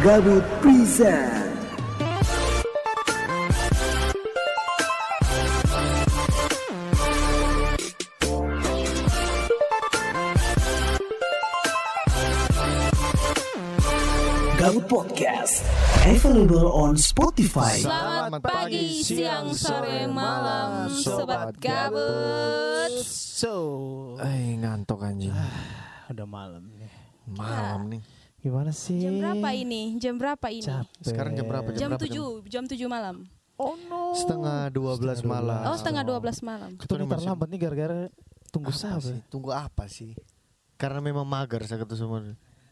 Gabut Present. Gabut Podcast. Available on Spotify. Selamat pagi, siang, sore, malam, sobat gabut. So, Eh ngantuk anjing. udah malam nih. Malam nih. Gimana sih? Jam berapa ini? Jam berapa ini? Capek. Sekarang jam berapa? Jam berapa 7, jam 7 malam. Oh no. Setengah 12 malam. Oh, setengah 12 malam. Kita terlambat nih gara-gara tunggu Apa sih? Tunggu apa sih? Karena memang mager saya kata semua.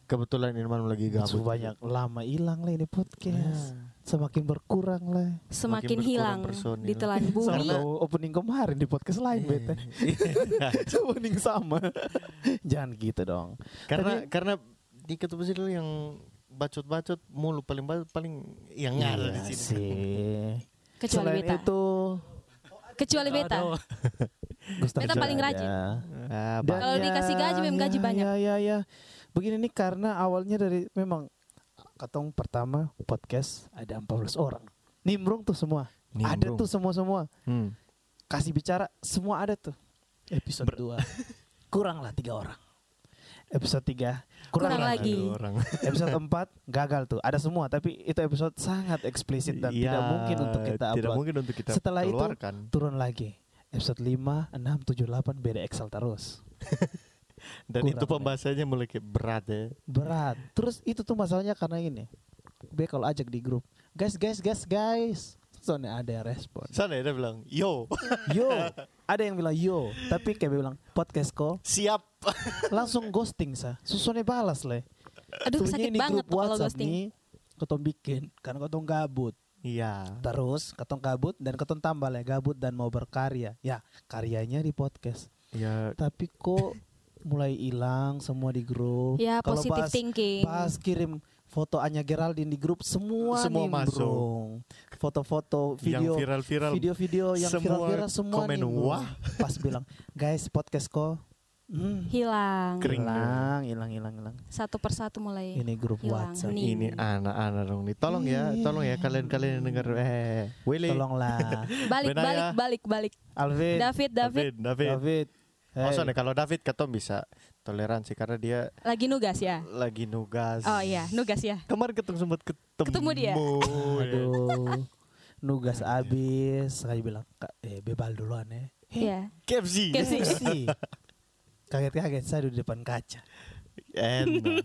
Kebetulan Irman lagi Gabut banyak lama hilang lah ini podcast. Ya. Semakin berkurang lah. Semakin berkurang hilang personil. ditelan bumi. Sama opening kemarin di podcast lain bete. opening sama. Jangan gitu dong. karena karena di ketemu sini yang bacot-bacot mulu paling paling yang ngaruh di Iya sini. sih. Kecuali Selain beta. itu Kecuali beta. Gustaf Beta paling rajin. ada. Dan Kalau dikasih gaji memang gaji banyak. Ya, ya, ya. Begini nih karena awalnya dari memang katong pertama podcast ada 14 orang. Nimbrung tuh semua. Ada Nimbrung. tuh semua-semua. Hmm. Kasih bicara semua ada tuh. Episode 2. Kurang lah tiga orang. Episode 3 kurang, Kurang lagi. Orang. Episode 4 gagal tuh. Ada semua tapi itu episode sangat eksplisit dan tidak Iya, mungkin untuk kita tidak upload. mungkin untuk kita Setelah itu keluarkan. turun lagi. Episode 5, 6, 7, 8 beda Excel terus. Dan kurang itu pembahasannya mulai berat ya. berat terus itu tuh masalahnya karena ini B kalau ajak di grup guys guys guys guys soalnya ada yang respon Sana ya dia bilang, yo, yo ada yang bilang yo tapi kayak bilang podcast kok. Siap. langsung ghosting sa. Susunnya balas le. Aduh, Tuhnya sakit banget grup kalau WhatsApp ghosting. nih ketong bikin karena ketong gabut. Iya. terus ketong gabut dan ketong tambah lah gabut dan mau berkarya. Ya karyanya di podcast. Ya, tapi kok mulai hilang semua di grup? Ya, Kalau positive bahas- thinking. Pas kirim foto Anya Geraldine di grup semua, Semua nimbrung. Foto-foto video yang viral-viral. video-video yang Semua viral-viral semua komen, nimbrung. "Wah." Pas bilang, "Guys, podcast kok." Hmm, Hilang. Kering. hilang, hilang, hilang, hilang. Satu persatu mulai. Ini grup hilang. WhatsApp. Nih. Ini anak-anak dong nih. Tolong ya, tolong ya kalian-kalian yang dengar. Eh, Willy. Tolonglah. Balik, Benaya. balik, balik, balik. Alvin, David, David. David, David. David. Hey. Maksudnya kalau David katong bisa toleransi karena dia Lagi nugas ya. lagi nugas. Oh iya, nugas ya. Kemarin ketemu sempat ketemu. Ketemu dia. Aduh. Nugas abis, saya bilang, "Kak, eh bebal duluan ya." Iya. KFC. KFC. Sih. Kaget-kaget saya di depan kaca. Enak.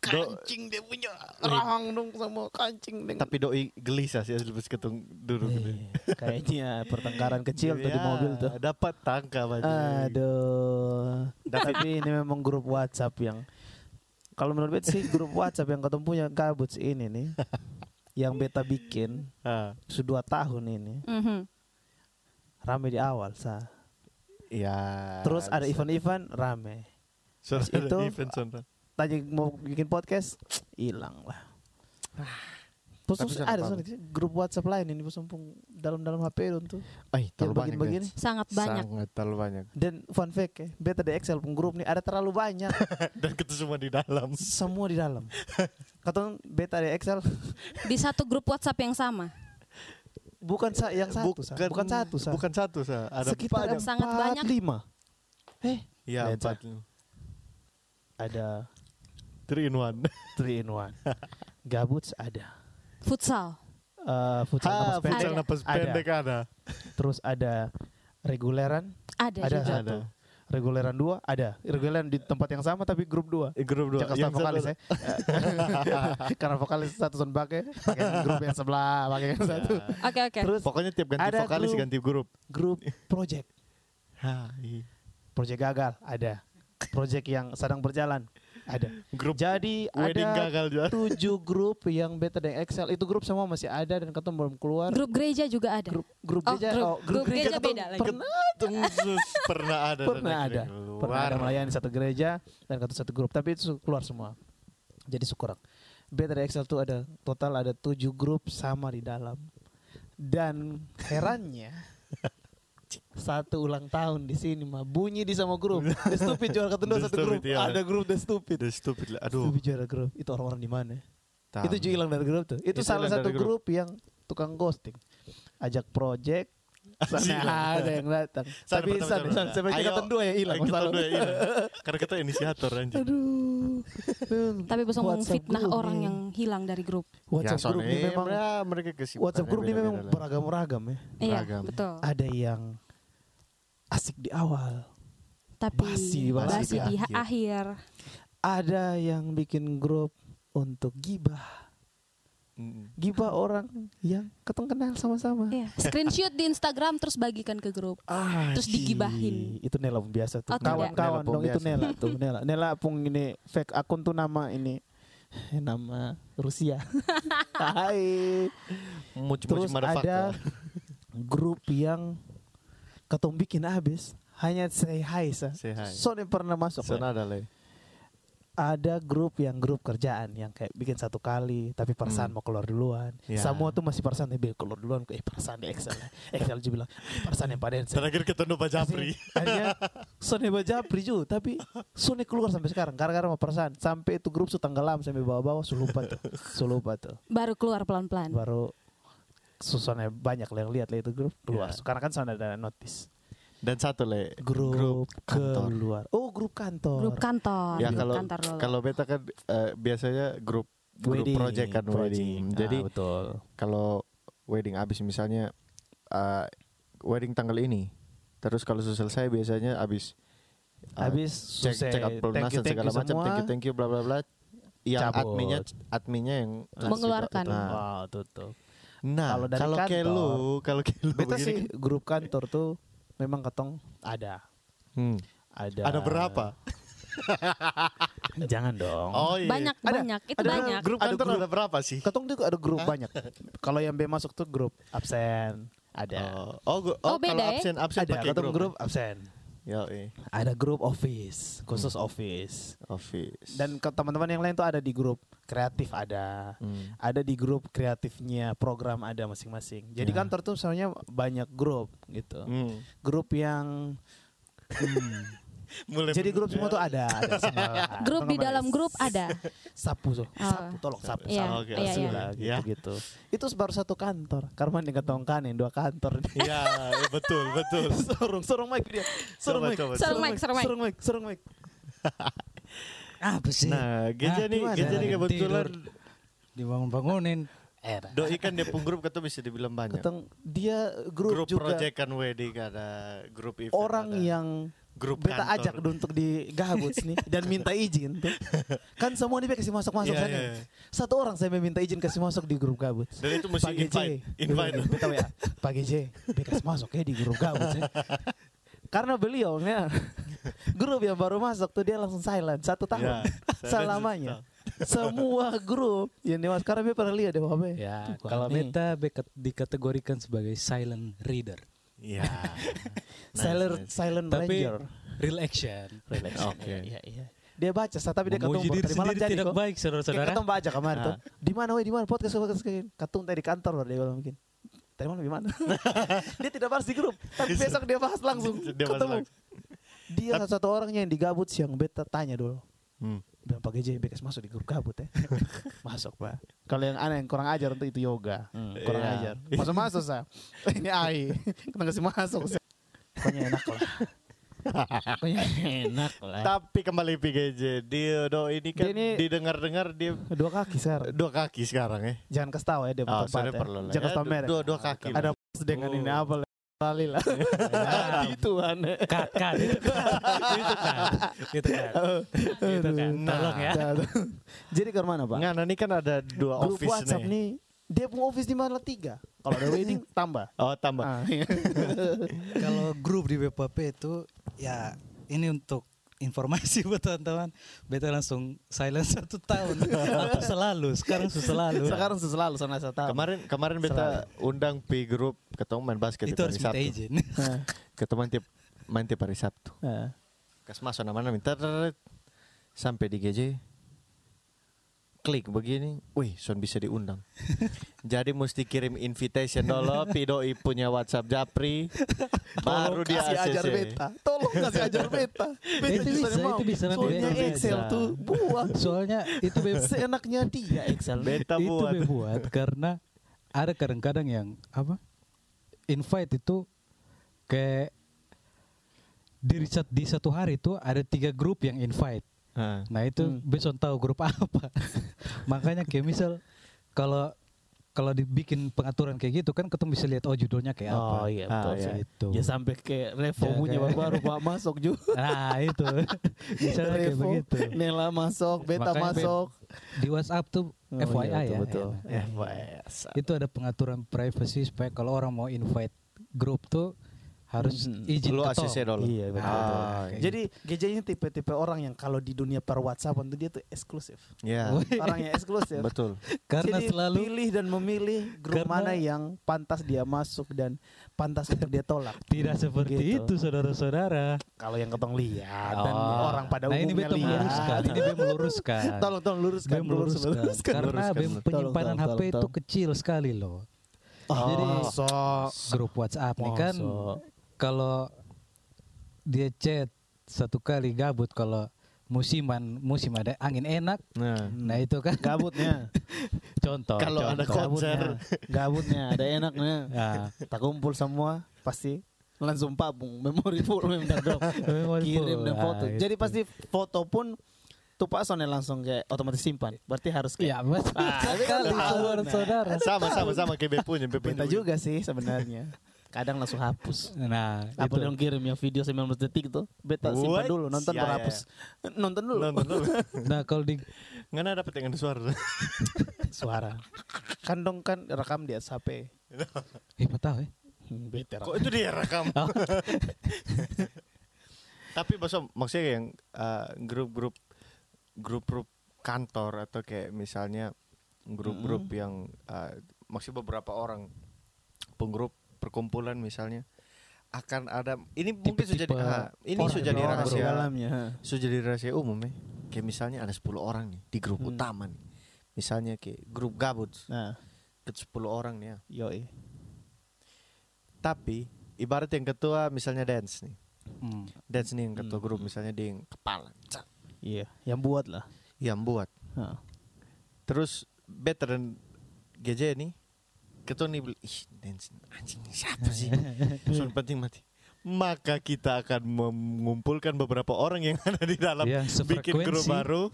Do, kancing dia punya. Rahang dong sama kancing dengan tapi doi gelisah sih lebih ketemu duduk gitu. Eh, kayaknya pertengkaran kecil tuh di Ya, mobil tuh. Dapat tangkap aja. aduh. Tapi ini memang grup WhatsApp yang kalau menurut beta sih grup WhatsApp yang ketemu punya gabut sih ini nih. Yang beta bikin Ah, sudah dua tahun ini. Mhm. rame di awal sa. Ya. terus ada event-event rame. Terus itu, event tadi mau bikin podcast hilang lah Terus ada sana grup WhatsApp lain ini sumpung dalam-dalam HP itu tuh terlalu banyak. guys. Sangat banyak. Sangat terlalu banyak. Dan fun fact ya, beta di Excel pun grup nih ada terlalu banyak, Dan kita semua di dalam. semua di dalam. Kata beta di Excel Di satu grup WhatsApp yang sama. bukan sa yang satu, sa. bukan satu, sa. Bukan satu, sa. Ada sekitar banyak. Sangat empat, banyak. lima. Eh, Lensa. empat. ada Three in one. three in one. Gabuts ada. Futsal. Eh, futsal Ah, napas pendek. futsal Ada. napas Ada. pendek ada. Terus ada reguleran, Ada, ada juga. satu. Reguleran dua, ada. Reguleran di tempat yang sama tapi grup dua. Eh, grup dua. Yang vokalis satu- ya. Karena vokalis satu son pakai, pakai grup yang sebelah, pakai yang satu. Oke, oke. Terus Pokoknya tiap ganti Ada vokalis grup. ganti grup. grup project. Hai. Project gagal ada. Project yang sedang berjalan ada. Grup Jadi wedding ada gagal juga. tujuh grup yang beta dan Excel itu grup semua masih ada dan ketemu belum keluar. Grup gereja juga ada. grup grup Oh, gereja grup- oh, grup gereja ketemu beda lagi. pernah Tungsus pernah ada. dan pernah ada pernah ada melayani satu gereja dan ketemu satu grup tapi itu keluar semua jadi syukur beta dari Excel tuh ada total ada tujuh grup sama di dalam dan herannya satu ulang tahun di sini mah bunyi di sama grup The Stupid juara The satu grup iya. ada grup The Stupid The stupid lah. Aduh. Stupid juara grup itu orang-orang di mana. Itu juga hilang dari grup tuh. Itu, Itu salah satu grup. grup yang tukang ghosting. Ajak project, sana ada yang datang. Sana Tapi pertama sana, sana, sampai tingkatan dua yang hilang. masalah. dua yang hilang. Karena kita inisiator anjing. Aduh. Tapi bisa group orang nih. yang hilang dari grup. WhatsApp ya, group ini memang ya, mereka kesibukan WhatsApp group ini memang beragam-ragam ya. Iya, Beragam. betul. Ada yang asik di awal, Tapi basi basi Basi di di ha- akhir. ada yang bikin grup untuk gibah. Gibah orang yang ketong kenal sama-sama. Iya. Screenshot di Instagram terus bagikan ke grup. Ah, Terus digibahin. Itu Nela biasa tuh. Oh. Kawan-kawan dong itu. Nela tuh. Nela. Nela pun ini fake akun tuh nama ini nama Rusia. Hai. Terus ada grup yang ketong bikin habis hanya say hi sa. Say hi. Soalnya pernah masuk. ya. Sana ada le. Ada grup yang grup kerjaan yang kayak bikin satu kali tapi perasaan Hmm. mau keluar duluan. Ya. Semua tuh masih perasaan tapi keluar duluan. Eh perasaan di Excel. Excel juga bilang "Eh, perasaan yang pada Excel. Terakhir ketemu Pak Japri. Akhirnya Sone Bajapri juga Tapi Sone keluar sampai sekarang Gara-gara mau perasaan Sampai itu grup su tenggelam Sampai bawah-bawah Su lupa tuh Su lupa tuh Baru keluar pelan-pelan. Baru su Sone banyak lah yang lihat lah itu grup Keluar Ya. Sekarang kan Sone ada notice Dan satu le. Grup, kantor. keluar Oh grup kantor Grup kantor. Ya grup kalau kalau beta kan eh, biasanya grup grup Wedding, project kan wedding. Jadi Ah, betul kalau wedding habis misalnya eh, wedding tanggal ini. Terus kalau sudah selesai biasanya habis eh, Habis cek cek out Thank you, pelunasan thank segala macam thank you thank you bla bla bla yang Cabut. adminnya adminnya yang Mengeluarkan. Nah, Wow tutup nah Kalau kantor, kelu kalau kelu Beta begini sih grup kantor tuh Memang ketong ada Hmm. Ada ada berapa? Jangan dong Oh iya. banyak Ada- banyak itu ada banyak. Grup Ada grup. ada berapa sih? Ketong tuh ada grup banyak. Kalau yang B masuk tuh grup absen. Ada. Oh, oh, Oh, oh, beda kalau ya? absen absen ada pakai ketong grup. grup absen. Ya, eh. Ada grup office, khusus office. Office. Dan ke teman-teman yang lain tuh ada di grup kreatif ada. Hmm. Ada di grup kreatifnya program ada masing-masing. Jadi Ya. kantor tuh sebenarnya banyak grup gitu. Hmm. Grup yang hmm, Mulai jadi grup semua tuh ada, ada semua. Grup di dalam grup ada. sapu tuh Oh. sapu tolong sapu Iya, sapu Oke, iya, Sapu iya. lah, Ya. gitu gitu itu baru satu kantor tongkan yang dua kantor Iya, iya, betul, betul. sorong sorong mic dia sorong mic Sorong mic, sorong mic. sorong mic sorong mic Apa sih? Nah, Geja Ah, nih? Geja nih kebetulan Dibangun-bangunin. Eh, doi kan dia pun grup kata bisa dibilang banyak. keteng dia grup, Grup juga project kan wedding ada, grup event orang ada. yang grup beta kantor. ajak untuk di Gabuts nih dan minta izin tuh kan semua dia kasih masuk masuk Iya, sana iya. satu orang saya minta izin kasih masuk di grup Gabuts Dan itu mesti Pak GJ, invite, invite. Beta ya, Pak GJ, dia kasih masuk ya di grup Gabuts ya. Karena beliau ya, grup yang baru masuk tuh dia langsung silent satu tahun Ya, silent selamanya. Semua grup yang dewas karena dia pernah lihat deh. Ya, Tuh, kalau beka- dikategorikan sebagai silent reader. Iya. Silent nice. silent Tapi ranger. real action. Relax. Oke. Iya, iya, iya. Dia baca tapi dia ketemu diri tadi malam sendiri jadi tidak kok. baik, saudara-saudara. Ketemu baca kemarin Ah. tuh. Di mana weh di mana podcast podcast kayak ketemu tadi kantor baru dia bilang mungkin. Tadi malam di mana? dia tidak bahas di grup, tapi besok dia bahas langsung. Dia bahas ketemu. langsung. Dia salah satu orangnya yang digabut siang beta tanya dulu. Hmm. Bilang Pak GJ bekas masuk di grup gabut ya. masuk Pak. Kalau yang aneh yang kurang ajar untuk itu yoga. Hmm, kurang Iya. ajar. Masuk masuk sa. Ini ai. Kena kasih masuk sa. Pokoknya enak lah. Pokoknya enak lah. Tapi kembali PGJ, dia do ini kan Dia ini- didengar-dengar dia Dua kaki sar. dua kaki sekarang ya. Jangan kasih tahu ya dia Oh, tempat ya. perlu. Jangan kasih tahu merek. dua- dua kaki Ada dengan ini Oh. Apa lah. Lah. Itu aneh. Kat, kat, itu kat, itu kat, itu kan. Tolong ya. Nah, Jadi ke mana Pak? Nggak, nah ini kan ada dua Grup office WhatsApp nih. nih. Dia punya office di mana tiga. Kalau ada wedding tambah. Oh, tambah. Ah, iya. Kalau grup di BPP itu ya ini untuk informasi buat teman-teman. Beta langsung silent satu tahun atau selalu. Sekarang selalu. Sekarang selalu sana saya tahu. Kemarin kemarin beta undang P grup ketemu main basket itu harus hari minta Sabtu. izin. Ketemu tiap main tiap hari Sabtu. Kas masuk nama minta sampai di GJ. Klik begini, wih, son bisa diundang. Jadi mesti kirim invitation dulu, Pidoi punya WhatsApp Japri, baru dia kasih ajar beta. Tolong kasih ajar beta. Beta Itu bisa, bisa, mau. itu bisa nanti Soalnya beta Excel bisa. tuh buang. Soalnya itu be, Seenaknya dia Excel. Beta itu buat. be buat karena ada kadang-kadang yang apa? Invite itu kayak di, di satu hari itu ada tiga grup yang invite. Hah. Nah itu Hmm. besok tahu grup apa. Makanya kayak misal kalau kalau dibikin pengaturan kayak gitu kan ketemu bisa lihat oh judulnya kayak apa. Oh iya betul Ah, sih. Itu. Ya sampai ke Revo Ya, punya kayak- baru Pak masuk juga. Nah itu misalnya kayak Revo, begitu. Nela masuk, Beta Makanya masuk. Di WhatsApp tuh Oh, FYI iya, ya. betul, ya. FYI. Itu ada pengaturan privacy supaya kalau orang mau invite grup tuh harus izin Lu ketok. ACC dulu. Iya betul. Ah, betul. kayak Jadi GJ ini tipe-tipe orang yang kalau di dunia per WhatsApp itu dia tuh eksklusif. Ya, Orang yang eksklusif. betul. Karena Jadi selalu pilih dan memilih grup Karena- mana yang pantas dia masuk dan pantas untuk dia tolak. tidak seperti Gitu. itu saudara-saudara. Kalau yang ketong lihat dan Oh. orang pada nah, ini umumnya betul lihat. meluruskan, ini Bem meluruskan. tolong tolong luruskan, Bem meluruskan. luruskan. Karena Bem penyimpanan Tolong, HP tolong, itu tolong. kecil sekali loh. Oh, Jadi sok. grup WhatsApp nih kan Masa. Kalau dia chat satu kali gabut kalau musiman musim ada angin enak. Nah, nah itu kan. Gabutnya. contoh Kalau ada konser. Gabutnya, gabutnya ada enaknya. Nah, Tak kumpul semua pasti langsung pabung. Memori full memang drop kirim dan foto. Ah, jadi pasti foto pun tuh Pak Sonnya langsung kayak otomatis simpan. Berarti harus kayak ya mas Ah, saudara-saudara sama sama sama. Kayak Beb punya, Beb Beta punya. juga sih sebenarnya kadang langsung hapus. Nah apa yang kirim yang video 19 detik tuh beta simpan dulu nonton Ya, baru ya, hapus. Nonton dulu. Nonton dulu. nah kalau di Nggak dapat yang ada suara. suara. Kan dong kan rekam di atas HP eh apa tahu ya? Hmm, beta Kok itu dia rekam? Oh. Tapi maksud maksudnya yang uh, grup-grup grup-grup kantor atau kayak misalnya grup-grup yang uh, maksudnya beberapa orang pengrup perkumpulan misalnya akan ada ini mungkin sudah jadi ah, ini sudah jadi di rahasia dalamnya ha. sudah jadi rahasia umum ya kayak misalnya ada 10 orang nih di grup Hmm. utama nih misalnya kayak grup gabut nah ke 10 orang nih ya yoi tapi ibarat yang ketua misalnya dance nih Hmm. dance nih yang ketua Hmm. grup misalnya dia yang kepala iya yang buat lah yang buat Ha. terus better dan GJ nih ketua nih beli ih dance anjing siapa sih soal penting mati maka kita akan mengumpulkan beberapa orang yang ada di dalam Yang bikin grup baru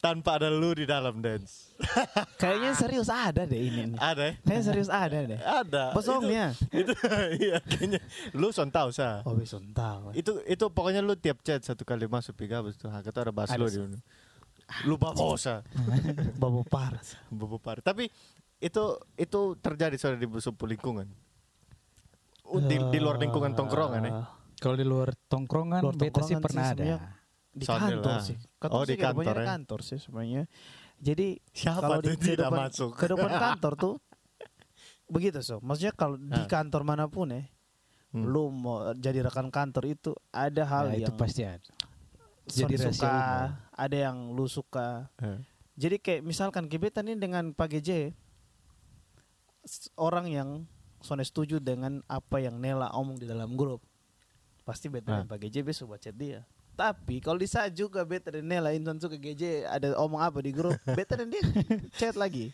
tanpa ada lu di dalam dance kayaknya serius ada deh ini nih. ada ya? kayaknya serius ada deh ada Bosongnya. itu, itu iya kayaknya lu son tahu sa Oh, tahu. itu itu pokoknya lu tiap chat satu kali masuk pigabus tuh hak ada bahas lu di lu babosa Babo parah. Bobo par. Tapi itu itu terjadi soalnya di sebuah lingkungan. Uh, Di, di luar lingkungan tongkrongan ya. kalau di luar tongkrongan Luar beta sih tongkrongan pernah sih ada. Di Soalnya kantor lah. sih. Oh, di sih kebanyakan kantor ya. kantor sih sebenarnya. Jadi Siapa kalau di tidak kehidupan, masuk? kehidupan kantor tuh begitu so. Maksudnya kalau di Ah. kantor mana pun ya, Hmm. lu mau jadi rekan kantor itu ada hal Nah, itu yang pasti ada jadi suka, ada yang lu suka. Eh. Jadi kayak misalkan gebetan ini dengan Pak GJ orang yang Sony setuju dengan apa yang Nela omong di dalam grup. Pasti beta dan Ah. Pak GJ besok baca dia. Tapi kalau di saat juga beta dan Nela Intan suka GJ ada omong apa di grup, beta dan dia chat lagi.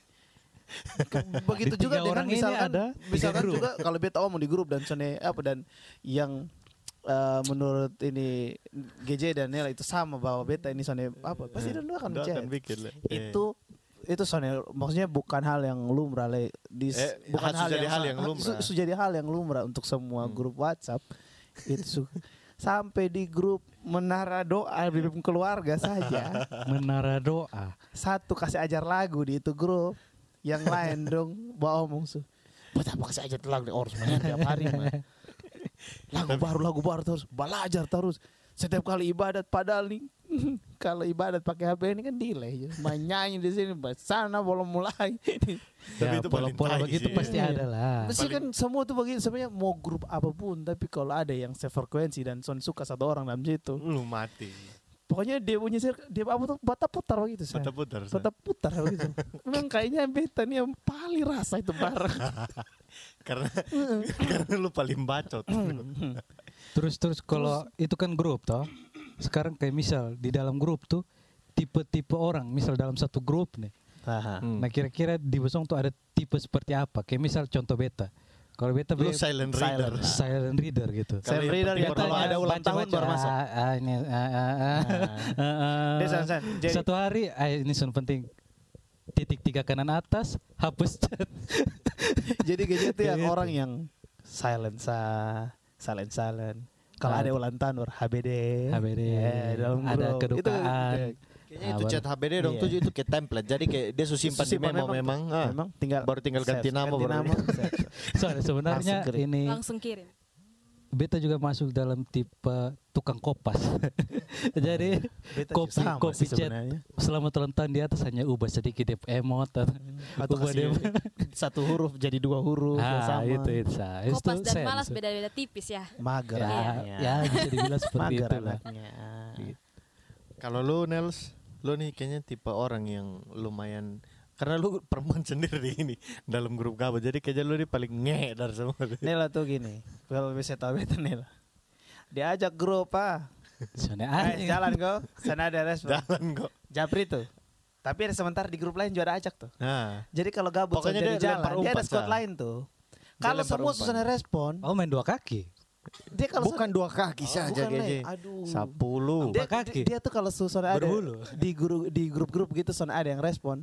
Ke- Begitu Di juga dengan orang misalkan ada misalkan juga kalau beta omong di grup dan Sony apa dan yang eh, menurut ini GJ dan Nela itu sama bahwa beta ini Sony apa pasti dan dua akan chat lah. Eh. itu itu soalnya maksudnya bukan hal yang lumrah le, di, Eh, bukan harus jadi hal yang lumrah. su- su- jadi hal yang lumrah untuk semua Hmm. grup WhatsApp itu su- sampai di grup menara doa di grup keluarga saja menara doa satu kasih ajar lagu di itu grup yang lain dong bawa omong su betapa kasih ajar lagu di orang semuanya tiap hari mah. lagu baru lagu baru terus belajar terus setiap kali ibadat padahal nih kalau ibadat pakai HP ini kan delay main nyanyi di sini sana belum mulai Tapi ya itu paling pola-pola begitu sih. pasti ada lah Mesti kan semua tuh bagi sebenarnya mau grup apa pun tapi kalau ada yang sefrekuensi dan son suka satu orang dalam situ Lu mati. Pokoknya dia punya sir- dia apa tuh bata putar begitu saya. Bata putar. Bata putar begitu. Memang kayaknya beta nih yang paling rasa itu bareng. karena karena lu paling bacot. Terus terus kalau itu kan grup toh. Sekarang kayak misal di dalam grup tuh tipe-tipe orang, misal dalam satu grup nih. Hmm. Nah kira-kira di Bosong tuh ada tipe seperti apa? Kayak misal contoh beta. Kalau beta lu be- silent reader. silent reader gitu. Kalau Silent reader ya kalau baca- ada ulang tahun Baca-baca, baru masuk. ah, ah, ini, ah, ah, ah, ah, ah. Jadi- Satu hari, ah, ini sun penting. Titik tiga kanan atas, hapus chat. Jadi kayaknya tuh yang Gitu. orang yang silent sa, silent silent. Kalau Ah. ada ulang tahun baru HBD. HBD. Eh, dalam Ada grup. kedukaan. Itu, Kayaknya Ah, itu chat HBD dong Iya. tuh itu kayak template. Jadi kayak dia susah simpan di memo memang. ah. memang tinggal Baru tinggal ganti nama ganti baru. nama. Soalnya sebenarnya Langsung kirim. ini Langsung kirim. Beta juga masuk dalam tipe tukang kopas. Jadi Beta kopi sama kopi sih chat sebenarnya. selama tahun di atas hanya ubah sedikit dep emot atau, ubah dep- satu huruf jadi dua huruf ya ah, sama. itu itu sa. Itu Kopas dan sense. malas beda-beda tipis ya. Mager Ya, anaknya. ya bisa dibilang seperti Mager itu lah. anaknya. Kalau lu Nels, lu nih kayaknya tipe orang yang lumayan karena lu perempuan sendiri di ini dalam grup gabut jadi kayaknya lu nih paling nge dari semua Nela tuh gini, kalau bisa tahu beta Nela. Diajak grup ah. Soalnya Eh, jalan kok. Sana ada respon. jalan kok Japri tuh. Tapi ada sementara di grup lain juga ada ajak tuh. nah Jadi kalau gabut Pokoknya dia jalan, lempar dia ada squad lain tuh. Dia Kalau semua susah respon, Oh main dua kaki. dia kalau bukan dua kaki Oh, saja kayaknya Aduh. sepuluh dia, kaki. dia tuh kalau susah ada Berbulu. di grup di grup-grup gitu son ada yang respon.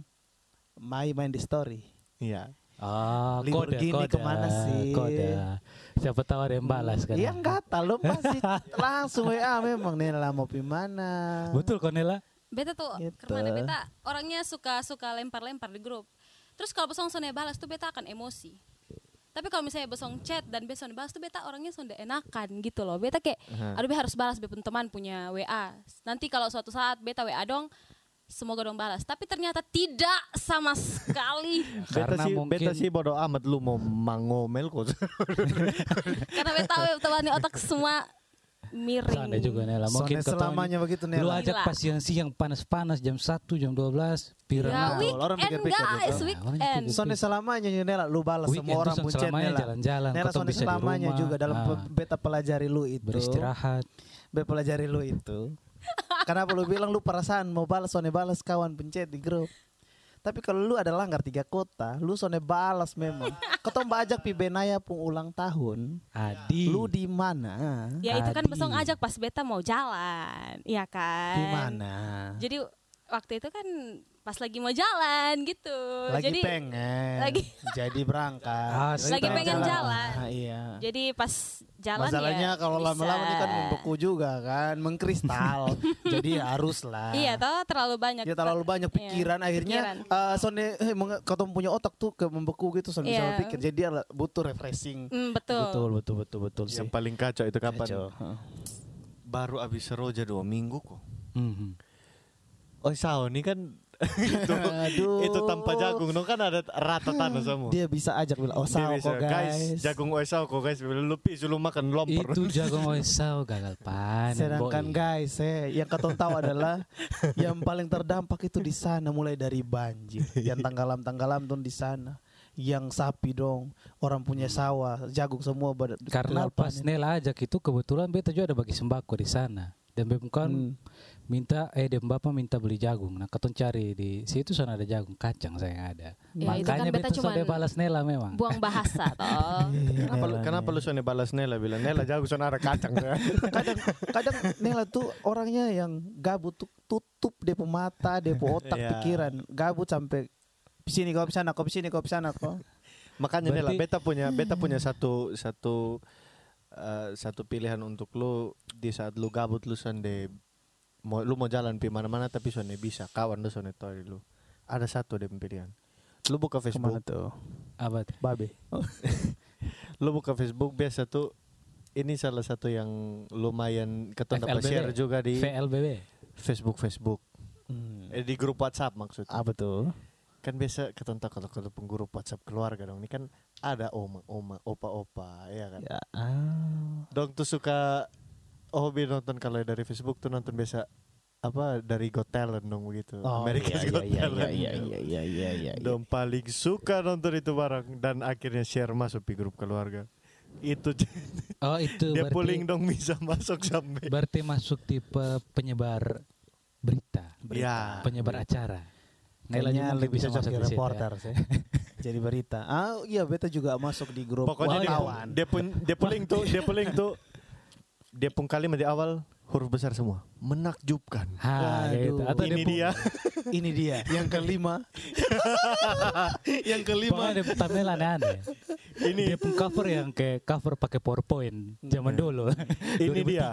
Mai main di story. iya Oh, Libur kode, gini kode, ke mana sih? Kode. Siapa tahu ada yang balas kan. Iya enggak tahu pasti langsung WA memang nih lah mau pi mana. Betul Konela? Beta tuh Gitu. ke mana beta orangnya suka suka lempar-lempar di grup. Terus kalau besong sonnya balas tuh beta akan emosi. Tapi kalau misalnya besong chat dan besong balas tuh beta orangnya sonde enakan gitu loh. Beta kayak Aha. aduh be harus balas be pun teman punya WA. Nanti kalau suatu saat beta WA dong semoga dong balas. Tapi ternyata tidak sama sekali. beta Karena sih mungkin- beta sih bodo amat lu mau mangomel kok Karena beta tahu otak semua miring. Sana juga Nela. Mungkin Soalnya selamanya nih, begitu Lu Nela. ajak Gila. pas siang-siang panas-panas jam 1 jam 12 pira Ya, Nah, weekend orang pikir-pikir guys, gitu. Nah, orang weekend. pikir- Soalnya selamanya ya, Nela lu balas Weekend semua orang son- pun chat selamanya Nela. jalan-jalan, Nela soalnya di selamanya rumah. juga dalam Ah. pe- beta pelajari lu itu. beristirahat. Beta pelajari lu itu. Kenapa lu bilang lu perasaan mau balas soalnya balas kawan pencet di grup. Tapi kalau lu ada langgar tiga kota, lu soalnya balas memang. Ketemu ajak pi Benaya pun ulang tahun. Adi. Lu di mana? Ya itu kan Adi. besong ajak pas beta mau jalan, iya kan? Di mana? Jadi waktu itu kan pas lagi mau jalan gitu. Lagi Jadi pengen. lagi- jadi berangkat. Ah, Lagi pengen jalan. Ah, iya. jadi pas jalan Masalahnya ya kalau lama-lama ini kan membeku juga kan, mengkristal. jadi harus lah. Iya toh terlalu banyak. Ya terlalu banyak Iya, pikiran akhirnya pikiran. eh Sone eh, menge- kalau punya otak tuh ke membeku gitu bisa Iya. pikir. Jadi dia butuh refreshing. Hmm, betul. Betul betul betul betul sih. yang paling kacau itu kapan Kacau. Heeh. baru abis seroja dua minggu kok Mhm. Oh sao ini kan itu Aduh. itu tanpa jagung no kan ada rata tanah semua Dia bisa ajak bilang oh sao bisa, kok guys. jagung oesau kok guys lu pi lu makan lompor Itu jagung oesau gagal panen. Sedangkan boy. guys, eh, yang kau tahu adalah yang paling terdampak itu di sana mulai dari banjir. Yang tanggalam-tanggalam tuh di sana. Yang sapi dong, orang punya sawah, jagung semua ber- Karena pas. Nela ajak itu kebetulan beta juga ada bagi sembako di sana. Dan bem kan Hmm. Minta eh dan bapak minta beli jagung. Nah, katong cari di situ sana ada jagung kacang saya yang ada. Ya, itu kan Makanya beta sudah balas Nela memang. Buang bahasa toh. kenapa lu, Nela, kenapa lu Nela. soalnya balas Nela bilang Nela jagung soalnya ada kacang kadang kadang Nela tuh orangnya yang gabut tuh tutup pe mata, pe otak Iya. pikiran, gabut sampai sini kau sana, kau sini kau sana kau. makanya Nela Berarti- beta punya beta punya satu satu eh, satu pilihan untuk lu di saat lu gabut lu sonde mau lu mau jalan pi mana-mana tapi sonde bisa kawan lu sonde toy lu ada satu deh pilihan lu buka Facebook Ke mana tuh? Apa? tuh? Babe. lu buka Facebook biasa tuh ini salah satu yang lumayan FLBB. share juga di VLBB. Facebook Facebook Hmm. eh, di grup WhatsApp maksudnya Apa tuh? kan biasa keton tahu kalau kalau penggrup WhatsApp keluarga dong ini kan ada oma oma opa opa ya kan Ya. Ah. dong tuh suka hobi nonton kalau dari Facebook tuh nonton biasa apa dari Got Talent dong begitu. Oh, America's iya, Got iya, Talent. iya, iya, iya, iya, iya, iya. Dong paling suka nonton itu bareng dan akhirnya share masuk di grup keluarga. Itu Oh itu dia berarti, pulling dong bisa masuk sampai. berarti masuk tipe penyebar berita, Ya. penyebar acara. Nela Kayaknya juga lebih bisa masuk jadi ya. reporter sih. Jadi berita. Ah iya beta juga masuk di grup Pokoknya dia, wartawan. dia pun dia pulling tuh, dia pulling tuh dia pun kalimat di awal huruf besar semua. Menakjubkan. Ha, gitu. Aduh. Atau Ini dia. Ini dia yang kelima. yang kelima. Pokoknya dia thumbnail aneh-aneh. Ini Dia pun cover yang kayak cover pakai PowerPoint zaman dulu. Ini dia.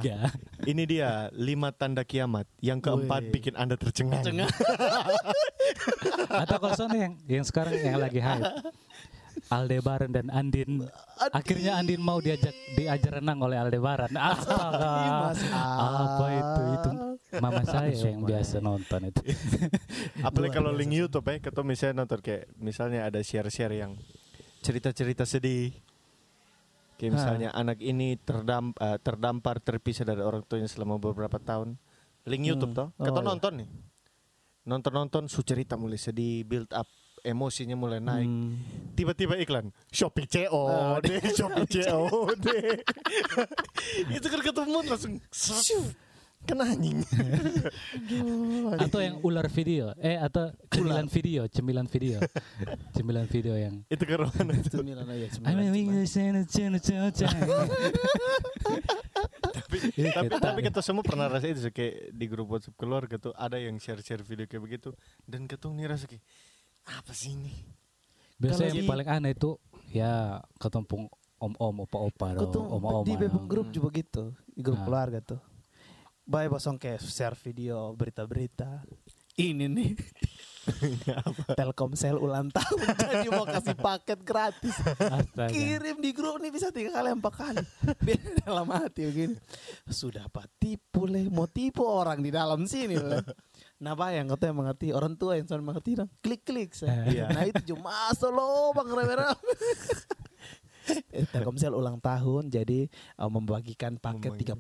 2003. Ini dia lima tanda kiamat. Yang keempat Wih. bikin anda tercengang. Atau kalau soalnya yang yang sekarang yang lagi hype. Aldebaran dan Andin. Akhirnya Andin mau diajak diajar renang oleh Aldebaran. Astaga. Apa itu? Itu mama saya yang biasa nonton itu. Apalagi kalau link YouTube ya, ketemu misalnya nonton kayak misalnya ada share-share yang cerita-cerita sedih. Kayak misalnya anak ini terdam, eh, terdampar terpisah dari orang tuanya selama beberapa tahun. Link YouTube toh. Oh, Kata iya. nonton nih. Nonton-nonton su cerita mulai sedih, build up emosinya mulai naik. Hmm. Tiba-tiba iklan Shopee CO deh, Shopee CO deh. Itu kan ketemu langsung kena anjing. Atau yang ular video. Eh atau cemilan video, cemilan video. cemilan video yang Itu ke mana itu? Sembilan aja. I'm sembilan. having a chance, chance, chance. tapi Ini tapi, tapi kita semua pernah rasa itu sih, kayak di grup WhatsApp keluarga tuh ada yang share-share video kayak begitu dan ketemu nih rasa kayak apa sih ini? Biasanya yang di- paling aneh itu ya ketumpung om-om, opa-opa, tuh oma-oma. di beberapa grup Hmm. juga gitu, di grup Ah. keluarga tuh. Baik bosong kayak share video berita-berita. Ini nih Telkomsel ulang tahun jadi mau kasih paket gratis. Astaga. Kirim di grup nih bisa tiga kali empat kali. Biar dalam hati begini. Sudah pak tipu leh, mau tipu orang di dalam sini leh. Nah bayang kata yang mengerti orang tua yang selalu mengerti dong. Klik klik saya. Iya. Nah itu cuma solo bang. Eh, Telkomsel ulang tahun jadi eh, membagikan paket 30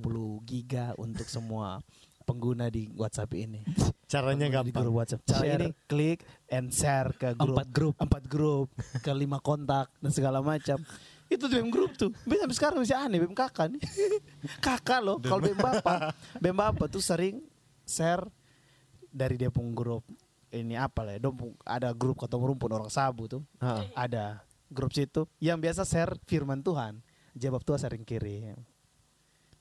giga untuk semua pengguna di WhatsApp ini. Caranya Pengguna di grup WhatsApp. Cara Share. ini klik and share ke grup Empat grup. empat grup ke lima kontak dan segala macam. Itu BEM grup tuh. Bisa sampai sekarang masih aneh BEM kakak nih. kakak loh. Kalau BEM bapak, BEM bapak tuh sering share dari dia pun grup ini apa lah ya, ada grup ketemu rumpun orang sabu tuh. Ha. Ada grup situ yang biasa share firman Tuhan. Jawab Tuhan sering kirim.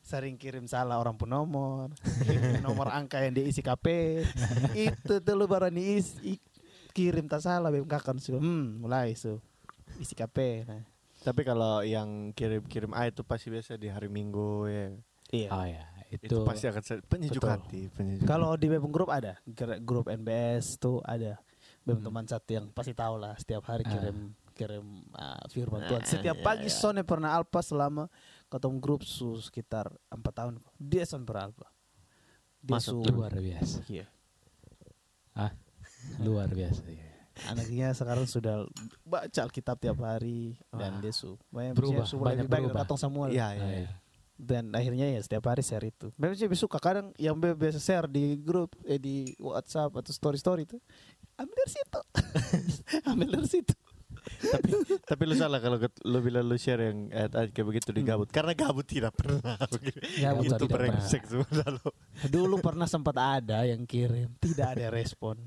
Sering kirim salah orang pun nomor, nomor angka yang diisi KP. itu tuh lu baru diisi kirim tak salah BEM kakak su. Hmm, mulai su. Isi KP. Nah. Tapi kalau yang kirim-kirim A itu pasti biasa di hari Minggu ya. Iya. Oh ya, itu, Itu, pasti akan se- penyejuk Betul. hati, penyejuk. Kalau di BEM grup ada, grup NBS tuh ada. BEM Hmm. teman satu yang pasti tahu lah setiap hari Ah. kirim kirim ah, firman Tuhan. Ah, Setiap iya, pagi iya. Pernah alpa selama ketemu grup su sekitar empat tahun. Dia Son beralpa. Dia Masuk su- luar biasa. Iya. Ah, luar biasa. ya. Anaknya sekarang sudah baca Alkitab tiap hari dan Wah. dia su banyak Berubah, su banyak berubah. katong semua. Iya, iya. ya. iya. Dan akhirnya ya setiap hari share itu. Memang sih suka kadang yang biasa share di grup eh di WhatsApp atau story story itu ambil dari situ, ambil dari situ. tapi tapi lu salah kalau lu bilang lu share yang ayat-ayat kayak begitu di gabut karena gabut tidak pernah begitu. Gabut itu brengsek semua lu. Dulu pernah sempat ada yang kirim, tidak ada respon.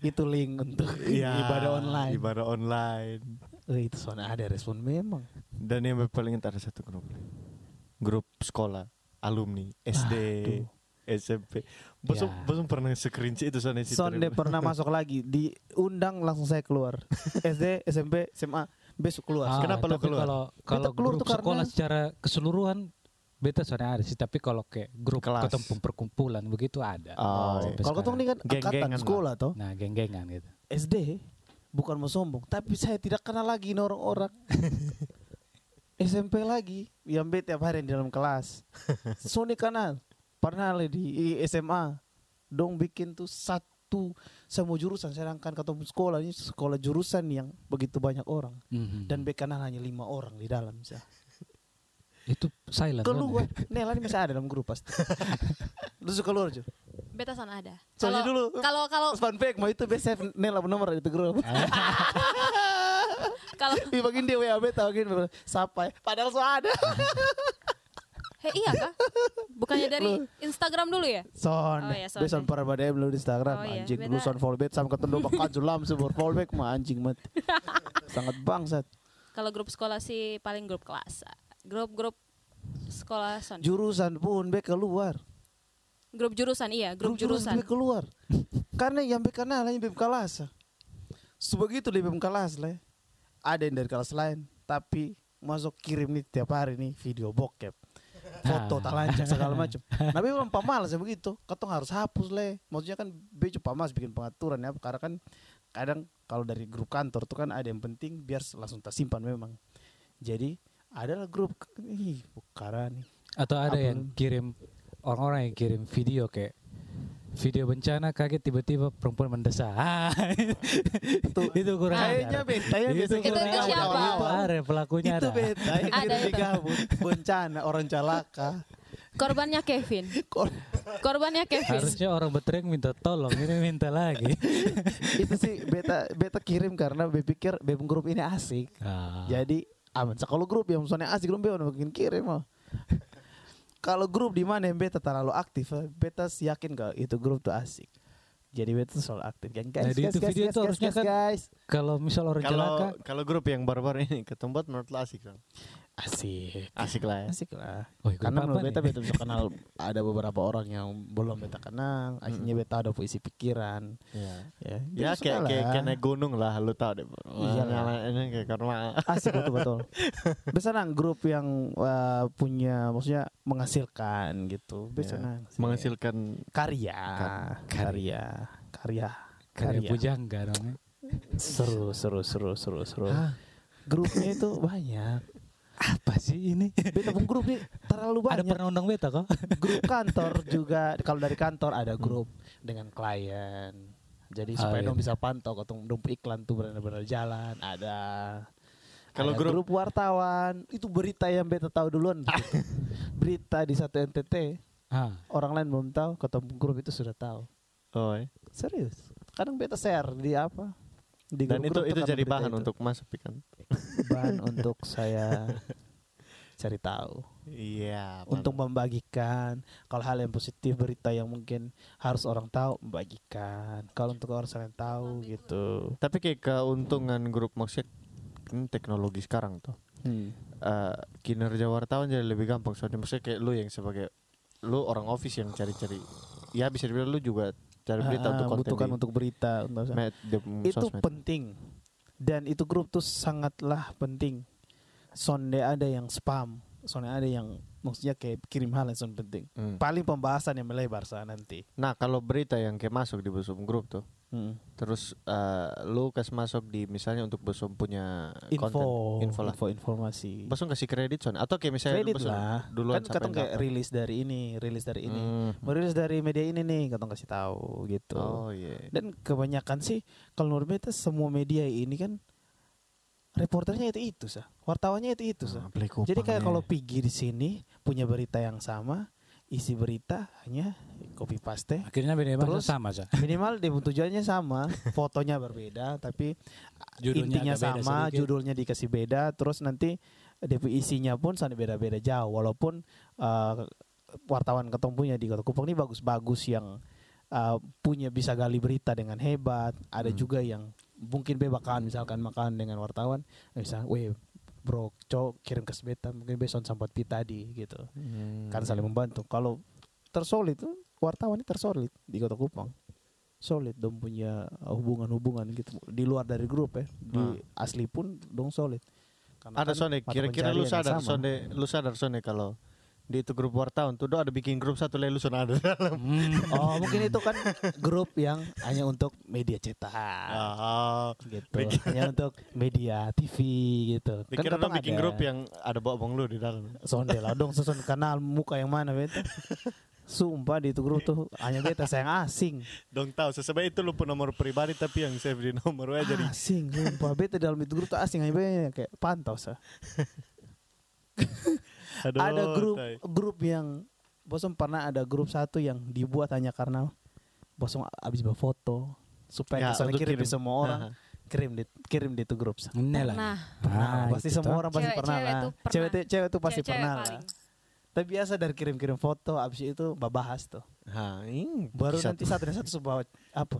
Itu link untuk Iya, ibadah online. ibadah online Eh, itu soalnya ada respon memang. dan yang paling ada satu grup grup sekolah alumni SD Aduh. SMP bosum Ya. bosum pernah screenshot itu soalnya si Sonde pernah masuk lagi, diundang langsung saya keluar. SD, SMP, SMA, besok keluar. Ah, Kenapa lu tapi keluar? Kalau kalau keluar grup tuh karena- sekolah secara keseluruhan beta soalnya ada sih, tapi kalau kayak grup Kelas. ketemu perkumpulan begitu ada. Oh, iya. Kalau ketemu kan Geng-gengan angkatan lah. sekolah toh. Nah, geng-gengan gitu. SD bukan mau sombong, tapi saya tidak kenal lagi orang-orang. SMP lagi, yang bete tiap hari di dalam kelas. Sony kenal, pernah di SMA, dong bikin tuh satu semua jurusan, sedangkan ketemu sekolah ini sekolah jurusan yang begitu banyak orang Mhm. dan kenal hanya lima orang di dalam. Misalnya. itu silent. Keluar, kan? Nela ini masih ada dalam grup pasti. Lu suka keluar Jo. beta sana ada. Soalnya Kalau- dulu kalau kalau fun fact mau itu best save Nel apa nomor itu grup. Kalau Dibagiin dia WA beta bagiin sampai padahal so ada. Hei, iya kah? Bukannya dari Instagram dulu ya? Son, Oh, iya, son. beson para pada lu di Instagram Oh, iya. anjing lu son bet sama ketemu bakal julam sebur follow back mah anjing mat. Sangat bangsat. Kalau grup sekolah sih paling grup kelas. Grup-grup sekolah son. Jurusan pun back keluar. grup jurusan iya, grup, jurusan jurusan. back keluar. Karena yang back kenal yang back kelas. Sebegitu back kelas lah. Ada yang dari kelas lain tapi masuk kirim nih tiap hari nih video bokep. Foto tak lanjut segala macam. Tapi memang pamalas ya begitu. Katong harus hapus le. Maksudnya kan bejo pamalas bikin pengaturan ya. Karena kan kadang kalau dari grup kantor tuh kan ada yang penting biar langsung tersimpan memang. Jadi adalah grup ih bukara nih. Atau ada Apa yang kirim orang-orang yang kirim video kayak video bencana kaget tiba-tiba perempuan mendesak. Ah, itu, itu kurang Kayaknya beta ya Itu Itu- kurang itu siapa? Ada pelakunya itu ada. beta Ada itu. gabut bencana orang celaka Korbannya Kevin. Kor- Korbannya Kevin. Harusnya orang berteriak minta tolong, ini minta lagi. itu sih beta beta kirim karena berpikir bem grup ini asik Ah. jadi aman kalau grup yang misalnya asik belum beta bikin kirim mah kalau grup di mana yang beta terlalu aktif eh, beta yakin gak itu grup tuh asik jadi beta tuh selalu aktif kan guys Nah, di guys itu guys, video guys, tuh guys, harusnya guys, kan- guys. Kalau misal orang celaka, Kalau kalau grup yang baru-baru ini ketempat menurut lo asik kan? Asik. Asik lah ya. asik lah. Oh, karena menurut beta beta bisa kenal ada beberapa orang yang belum beta kenal akhirnya beta ada puisi pikiran. Iya. ya Ya kayak kayak kayak naik gunung lah lu tau deh. Iya Ini kayak karena asik betul betul. Bisa nang grup yang uh, punya maksudnya menghasilkan gitu. Bisa Ya, nang menghasilkan karya. Kan- karya. Karya. Karya. Karya pujangga dong. ya. seru seru seru seru seru. Hah? grupnya itu banyak Apa sih ini? beta pun grup nih terlalu Ada banyak pernah undang beta kok? grup kantor juga kalau dari kantor ada grup dengan klien jadi Ah, supaya iya. dong bisa pantau kalau dong iklan tuh benar-benar jalan ada Kalau Ada grup- wartawan itu berita yang beta tahu duluan gitu. berita di satu NTT Ah. orang lain belum tahu ketemu grup itu sudah tahu oh ya. serius kadang beta share di apa di Dan itu itu jadi bahan itu. untuk masuk kan. bahan untuk saya cari tahu Iya. untuk membagikan kalau hal yang positif berita yang mungkin harus orang tahu membagikan kalau untuk orang lain tahu gitu Tapi kayak keuntungan grup maksudnya ini teknologi sekarang tuh. Hmm. eh, kinerja wartawan jadi lebih gampang soalnya maksudnya kayak lu yang sebagai lu orang office yang cari-cari ya bisa dibilang lu juga cari berita Ah, untuk konten butuhkan di untuk berita untuk med- di itu sosmed. penting. Dan itu grup tuh sangatlah penting. Sonde ada yang spam. Sonde ada yang maksudnya kayak kirim hal yang penting. Hmm. paling pembahasan yang melebar sah nanti. Nah kalau berita yang kayak masuk di Busum grup tuh Hmm. terus eh, lu kasih masuk di misalnya untuk Busum punya info. konten. Info lah. Info informasi. Busum kasih kredit son? Atau kayak misalnya kredit lah. duluan kan katong kayak rilis dari ini rilis dari ini. Hmm. merilis dari media ini nih katong kasih tahu gitu. Oh iya. Dan kebanyakan sih kalau menurut beta semua media ini kan reporternya itu itu sah wartawannya itu itu sah Ah, kupang jadi kayak ya. kalau pergi di sini punya berita yang sama isi berita hanya copy paste Akhirnya beda Terus? sama aja. minimal dia tujuannya sama fotonya berbeda tapi Judulnya intinya beda sama sedikit. judulnya dikasih beda terus nanti DP isinya pun sana beda-beda jauh walaupun uh, wartawan ketemu punya di Kota Kupang ini bagus-bagus yang uh, punya bisa gali berita dengan hebat ada Hmm. juga yang mungkin bebakan misalkan makan dengan wartawan misalnya weh bro cok kirim ke sebeta mungkin besok sampai tadi gitu Hmm. kan saling membantu kalau tersolid tuh wartawan ini tersolid di Kota Kupang. Solid dong punya uh, hubungan-hubungan gitu. Di luar dari grup ya di Ah. asli pun dong solid. Karena ada kan mata kira-kira lu sadar sonde lu sadar sonde kalau di itu grup wartawan tuh do ada bikin grup satu lagi lu son ada dalam. Hmm. oh mungkin itu kan grup yang hanya untuk media cetak. Ah, gitu. Hanya untuk media TV gitu. Pikir ketong dong bikin ada. grup yang ada bawa bong lu di dalam. Sonde lah dong sesuatu kenal muka yang mana beta sumpah di itu grup tuh hanya beta sayang asing dong tahu sesuai itu lu pun nomor pribadi tapi yang save di nomor wa jadi asing sumpah beta dalam itu grup tuh asing hanya beta kayak pantau sah Aduh, ada grup tai. grup yang bosan pernah ada grup satu yang dibuat hanya karena bosong abis berfoto supaya Ya, untuk kirim, di kirim. semua orang Aha. kirim di kirim di itu grup Ini lah. Pernah. Pernah, Ah, pasti semua orang pasti Cewek- pernah cewek lah tuh pernah. cewek tuh- cewek tuh pasti Cewek-cewek pernah lah paling. Tapi biasa dari kirim-kirim foto abis itu bahas tuh. Ha, ini baru kisah nanti satu dan satu sebuah apa?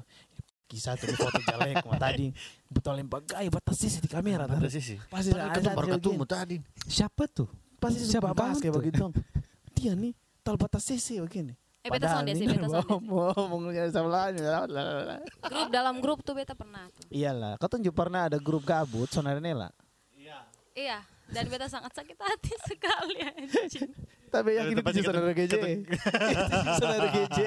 Kisah tuh di foto jelek mah tadi betul lempar gay batas sisi di kamera Ada tadi. sih. pasti Padahal ada ketemu tadi. Siapa tuh? pasti Siapa bahas kayak begitu. Dia nih tal batas sisi begini. Eh, beta sonde sih, beta sonde ngomongnya sama lain Grup dalam grup tuh beta pernah tuh. iyalah kau tunjuk pernah ada grup gabut saudara Nela? Iya, dan beta sangat sakit hati sekali anjing. tapi yakin Itu itu pasti saudara ketemu- GJ Itu saudara GJ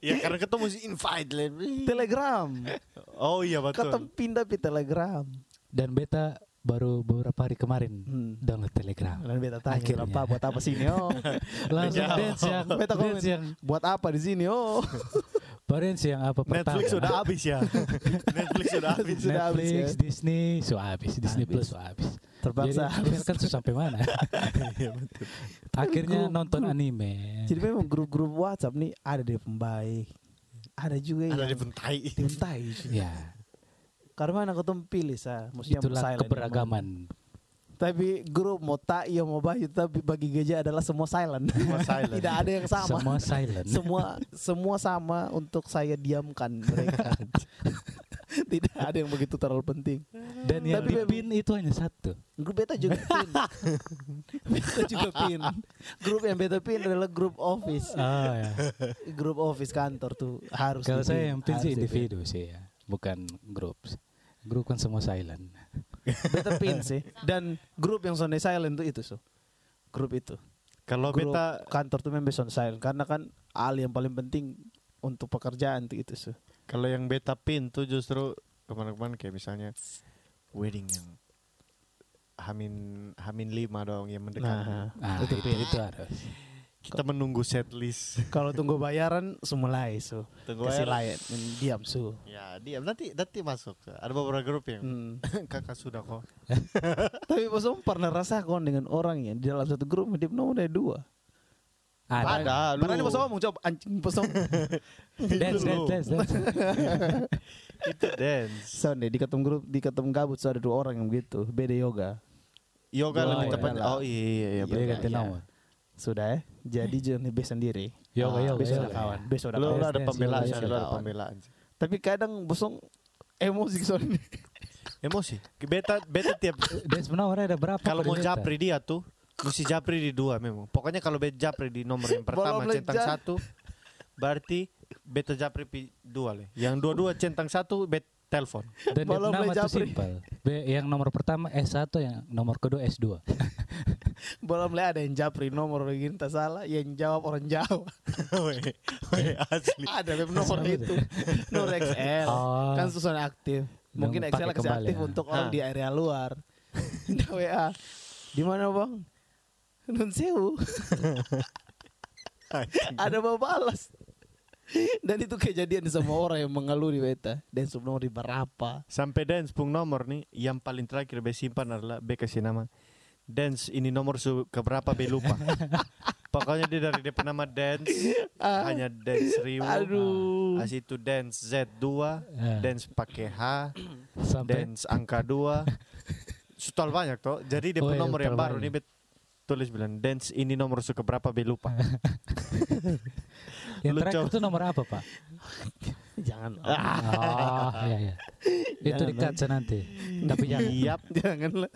Ya karena ketemu si invite lah. telegram Oh iya betul. pindah di telegram Dan beta baru beberapa hari kemarin Hmm. download Telegram. Lalu beta tanya, Akhirnya. apa buat apa sini oh? Langsung dance yang Beta komen, yang buat apa di sini oh? dance yang apa pertama. Netflix sudah habis ya. Netflix sudah habis. Sudah habis Netflix, ya. Disney, so habis, Disney Habis. Plus so habis. Terpaksa Jadi, kan susah sampai mana? Akhirnya Grup- nonton grup. anime. Jadi memang grup-grup WhatsApp nih ada dia pembaik, ada juga Ada yang di bentai. diuntai. ya, Karena mana kau tuh pilih sa, maksudnya itulah silent keberagaman. Tapi grup mau tak iya mau bayu tapi bagi geja adalah semua silent. Semua silent. Tidak ada yang sama. Semua silent. semua semua sama untuk saya diamkan mereka. Tidak ada yang begitu terlalu penting. Dan yang Tapi dipin itu hanya satu. Grup beta juga pin. beta juga pin. Grup yang beta pin adalah grup office. Ah, ya. Grup office kantor tuh harus. Kalau dipin, saya yang pin sih dipin. individu sih ya, bukan grup. Grup kan semua silent. Beta pin sih. Dan grup yang Sunday silent tuh itu so. Grup itu. Kalau beta kantor tuh memang silent karena kan hal yang paling penting untuk pekerjaan tuh itu so. Kalau yang beta pin tuh justru ke mana-kemana kayak misalnya wedding yang Hamin Hamin lima dong yang mendekati. Nah, Ah, itu itu, pin. itu harus. Kita menunggu set list. Kalau tunggu bayaran semulai so. Tunggu Kasih bayaran. layan, diam so. Ya diam nanti nanti masuk. Ada beberapa grup yang Hmm. kakak sudah kok. Tapi bos Om pernah rasakan dengan orang yang di dalam satu grup dia nomor dari dua. Ada. Ada, lu. Berani bos Om coba anjing bos Om. Dance, dance, dance, dance. Itu dance. Sunday di ketemu grup di ketemu gabut so ada dua orang yang begitu beda yoga. Yoga Oh, lebih tepatnya. Oh iya iya iya. Betul. ganti nomor. Sudah ya. Jadi jangan be sendiri. Yoga, Ah, yoga, Besok ada kawan. Besok ada Lu, kawan. lu ada pembelaan, lu ada pembelaan. Tapi kadang bosong emosi soalnya. Emosi. Beta beta tiap Dance nomor ada berapa? kalau mau japri dia tuh mesti japri di dua memang. Pokoknya kalau beta japri di nomor yang pertama centang satu, berarti beta japri pi dua le. Yang dua-dua centang satu bet telepon. Dan Belum nama japri. simpel. B- yang nomor pertama S1, yang nomor kedua S2. Belum lihat ada yang japri nomor begini tak salah, yang jawab orang Jawa. Weh, asli. ada web nomor Sama itu. Nomor XL. Oh. Kan susah aktif. Mungkin Yang kembali, aktif ya. untuk orang Hah. di area luar. Nah, WA. Di mana, Bang? Nun sewu. ada mau balas. Dan itu kejadian di semua orang yang mengeluh di beta. Dan sebelum di berapa? Sampai dance pung nomor nih yang paling terakhir be simpan adalah be kasih nama dance ini nomor su keberapa be lupa. Pokoknya dia dari DP nama dance hanya dance ribu. Aduh. As itu dance Z2, Ah. dance pakai H, Sampai dance angka 2. Sutal banyak toh. Jadi dia Oh, iya, nomor yang baru nih bet tulis bilang dance ini nomor su keberapa be lupa. yang Lu terakhir itu nomor apa, Pak? Jangan. Oh, iya, iya. Itu Jangan, dikat nanti. Tapi jangan. Yap. Janganlah.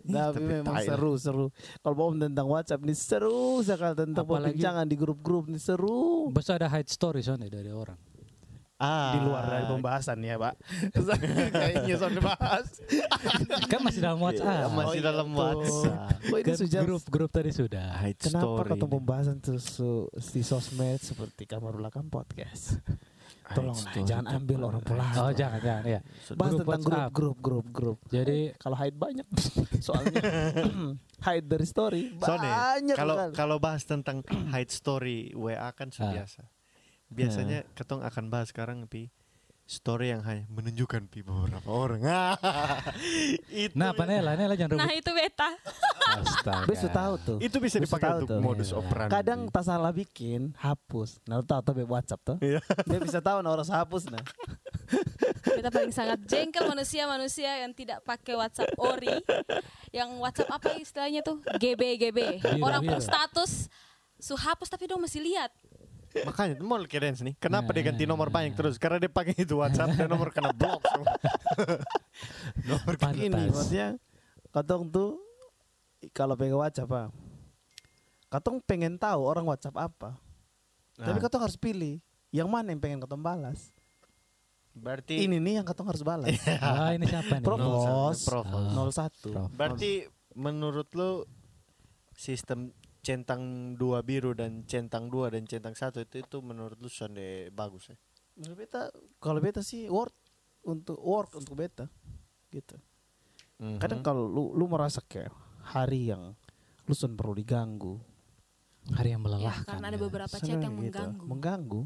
Tapi tapi memang lah. seru seru. Kalau mau tentang WhatsApp nih seru sekali tentang Apalagi- perbincangan di grup-grup nih seru. Bos ada hide story soalnya dari orang. Ah. Di luar dari pembahasan ya pak. Kayaknya soal bahas. Kan masih dalam WhatsApp. Iya, masih Oh, iya, dalam. WhatsApp. Oh, ini Kan sudah grup-grup tadi sudah. Hide Kenapa story. kata pembahasan terus di sosmed seperti kamar belakang podcast? Tolong story jangan itu ambil orang pulang. Oh, jangan, jangan ya. Bahas Grup tentang grup, WhatsApp. grup, grup, grup. Jadi Kalau hide banyak, soalnya hide dari story Soalnya banyak kalau sekali. kalau bahas tentang hide story WA kan sudah Ah. biasa. Biasanya ketong akan bahas sekarang pi story yang hanya menunjukkan pi beberapa orang. itu Nah, Panela, Nela jangan Nah rebut. itu beta. Astaga. Sudah tahu tuh. itu bisa Bisa dipakai untuk tuh. modus Iya. operandi. Kadang tak salah bikin, hapus. Nah, tahu tuh be WhatsApp tuh. Iya. Dia bisa tahu nah orang hapus nah. Beta paling sangat jengkel manusia-manusia yang tidak pakai WhatsApp ori. Yang WhatsApp apa istilahnya tuh? GB GB. Orang pun status su hapus tapi dong masih lihat. Makanya itu mau dance nih. Kenapa Nah, dia ganti nah, nomor nah. banyak terus? Karena dia pakai itu WhatsApp dan nomor kena blok semua. nomor Gini, Pantas. maksudnya katong tuh kalau pengen WhatsApp apa? Katong pengen tahu orang WhatsApp apa. Tapi Nah, katong harus pilih yang mana yang pengen katong balas. berarti Ini nih yang katong harus balas. Ah, ini siapa nih? Provos Provos. Oh. 01. Prof. Berarti menurut lu sistem centang dua biru dan centang dua dan centang satu itu itu menurut lu sonde bagus ya? Menurut beta kalau beta sih work untuk work untuk beta gitu. Mhm. Kadang kalau lu lu merasa kayak hari yang lu sun perlu diganggu. Hari yang Ya, melelahkan. karena ada ya. beberapa chat senang yang gitu. mengganggu. Mengganggu.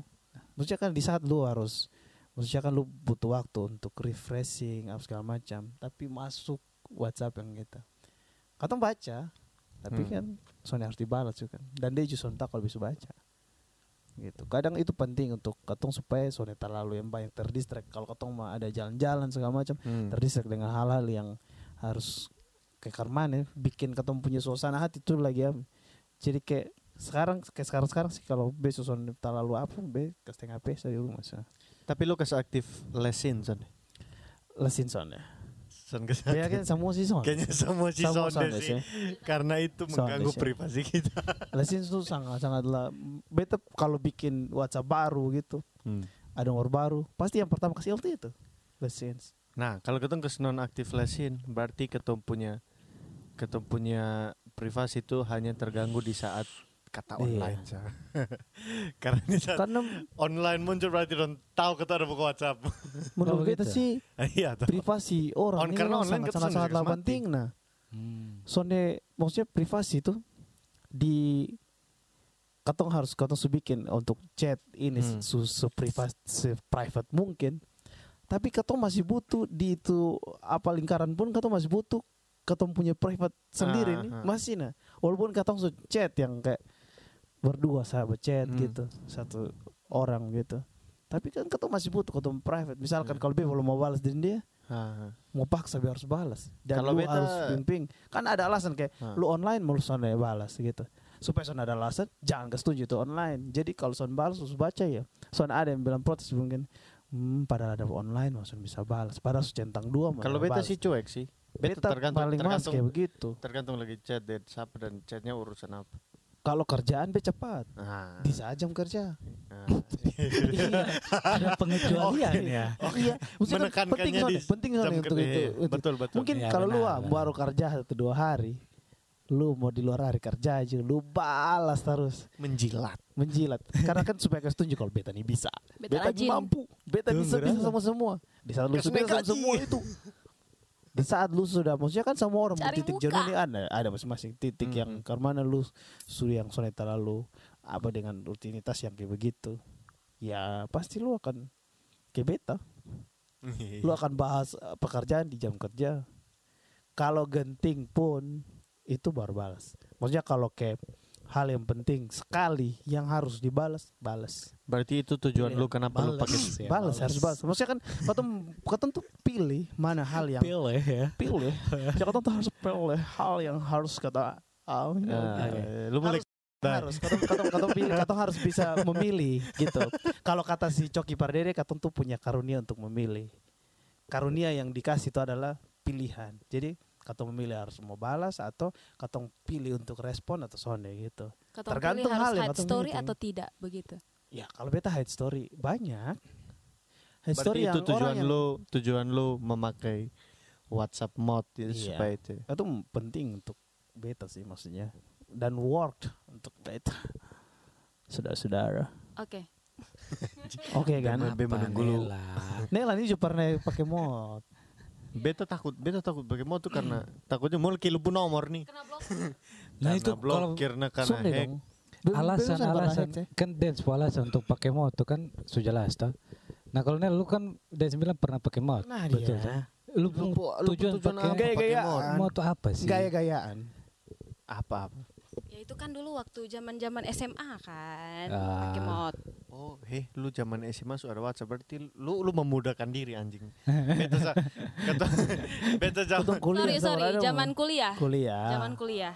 Maksudnya kan di saat lu harus maksudnya kan lu butuh waktu untuk refreshing apa segala macam, tapi masuk WhatsApp yang gitu. Katong baca, tapi Hmm. kan soalnya harus dibalas juga kan. Dan dia justru tak kalau bisa baca. Gitu. Kadang itu penting untuk katong supaya soalnya terlalu yang banyak terdistract. Kalau katong mah ada jalan-jalan segala macam, Hmm. terdistract dengan hal-hal yang harus kayak karmane bikin ketemu punya suasana hati itu lagi ya. Jadi kayak sekarang kayak sekarang sekarang sih kalau besok son terlalu apa be kasih HP saya di rumah sih. Tapi lu kasih aktif lesin son. Lesin soalnya. Son kasih Ya kan semua sih son. Kayaknya semua sih Semua sih. Karena itu mengganggu sih. privasi kita. Lesin itu sangat sangatlah beta kalau bikin WhatsApp baru gitu, Hmm. ada nomor baru, pasti yang pertama kasih LT itu. Lesin. Nah, kalau ketemu ke non aktif lesin, berarti ketemu punya ketemu punya privasi itu hanya terganggu di saat kata Iya. online. Sa. Karena di saat Karena online muncul berarti don tahu kita ada buka WhatsApp. menurut Oh, beta gitu. sih Iya, privasi orang On- ini karena online sangat kita sangat penting nah. Hmm. Soalnya maksudnya privasi itu di katong harus katong su bikin untuk chat ini Hmm. su, su private private mungkin. Tapi katong masih butuh di itu apa lingkaran pun katong masih butuh katong punya private sendiri Ah, nih ah. masih nah. Walaupun katong su chat yang kayak berdua sahabat chat Hmm. gitu satu orang gitu. Tapi kan katong masih butuh katong private. Misalkan Hmm. kalau dia belum mau balas dari dia, Ah, mau paksa biar harus balas dan Kalau lu beta- harus ping-ping kan ada alasan kayak Hah. lu online mau son balas gitu supaya son ada alasan jangan ke setuju itu online jadi kalau son balas harus baca ya son ada yang bilang protes mungkin hmm, padahal ada online maksud bisa balas padahal centang dua Kalau beta sih cuek sih. Beta, beta tergantung paling tergantung, kayak begitu tergantung lagi chat dan siapa dan chatnya urusan apa. Kalau kerjaan be cepat Nah, bisa aja kerja nah. iya Ada pengecualian ya. iya maksudnya kan Menekankannya penting di penting jam untuk itu, Iya, itu. Betul betul. Mungkin Iya, kalau lu benar, ah, benar. baru kerja satu dua hari, lu mau di luar hari kerja aja, lu balas terus menjilat. menjilat. Karena kan supaya kasih tunjuk kalau beta nih bisa, Beta beta, mampu, beta Tunggu, bisa bisa sama semua. Di saat lu sudah sama semua itu, di saat lu sudah, maksudnya kan semua orang Cari di titik jenuh ini ada, ada masing-masing titik Hmm. yang karena lu sudah yang sudah terlalu apa dengan rutinitas yang kayak begitu, ya pasti lu akan kayak beta. lu akan bahas eh, pekerjaan di jam kerja. Kalau genting pun itu baru balas. Maksudnya kalau kayak hal yang penting sekali yang harus dibalas, balas. Berarti itu tujuan Iya, lu kenapa lu balas. pakai Ya, balas harus balas. Maksudnya kan katong katong tuh pilih mana hal yang Pilih ya. pilih. Ya katong tuh harus pilih hal yang harus kata ah, Ah, oke. lu mulai harus katong katong katong pilih katong harus bisa memilih gitu kalau kata si Coki Pardede katong tuh punya karunia untuk memilih karunia yang dikasih itu adalah pilihan jadi katong memilih harus mau balas atau katong pilih untuk respon atau sonde gitu Katong Tergantung pilih harus hal yang katong story atau tidak begitu. ya kalau beta hide story banyak hide Berarti story itu yang tujuan orang yang lu tujuan lu memakai WhatsApp mode itu Iya. supaya itu. itu penting untuk beta sih maksudnya dan worked untuk beta saudara-saudara Oke. oke kan Be- be- menunggu lu. Nela ini juga pernah pakai mod Beta takut, beta takut pakai tuh karena takutnya mau lupa nomor nih. Nah Karena itu kalau karena Sonde hack. alasan bisa karena alasan ya. kan dance alasan untuk pakai moto kan sudah jelas toh. Nah kalau Nel lu kan dari sembilan pernah pakai mod, Nah, betul dia. Lu, Lu tujuan, tujuan pakai Gaya-gayaan. mod tuh apa sih? Gaya-gayaan. Apa? Ya itu kan dulu waktu zaman-zaman SMA kan, Ah. pakai mod. Oh, heh, lu zaman SMA sudah ada WhatsApp berarti lu lu memudahkan diri anjing. Beta sa, kata beta zaman. Kuliah sorry sorry, zaman kuliah. kuliah. Zaman kuliah.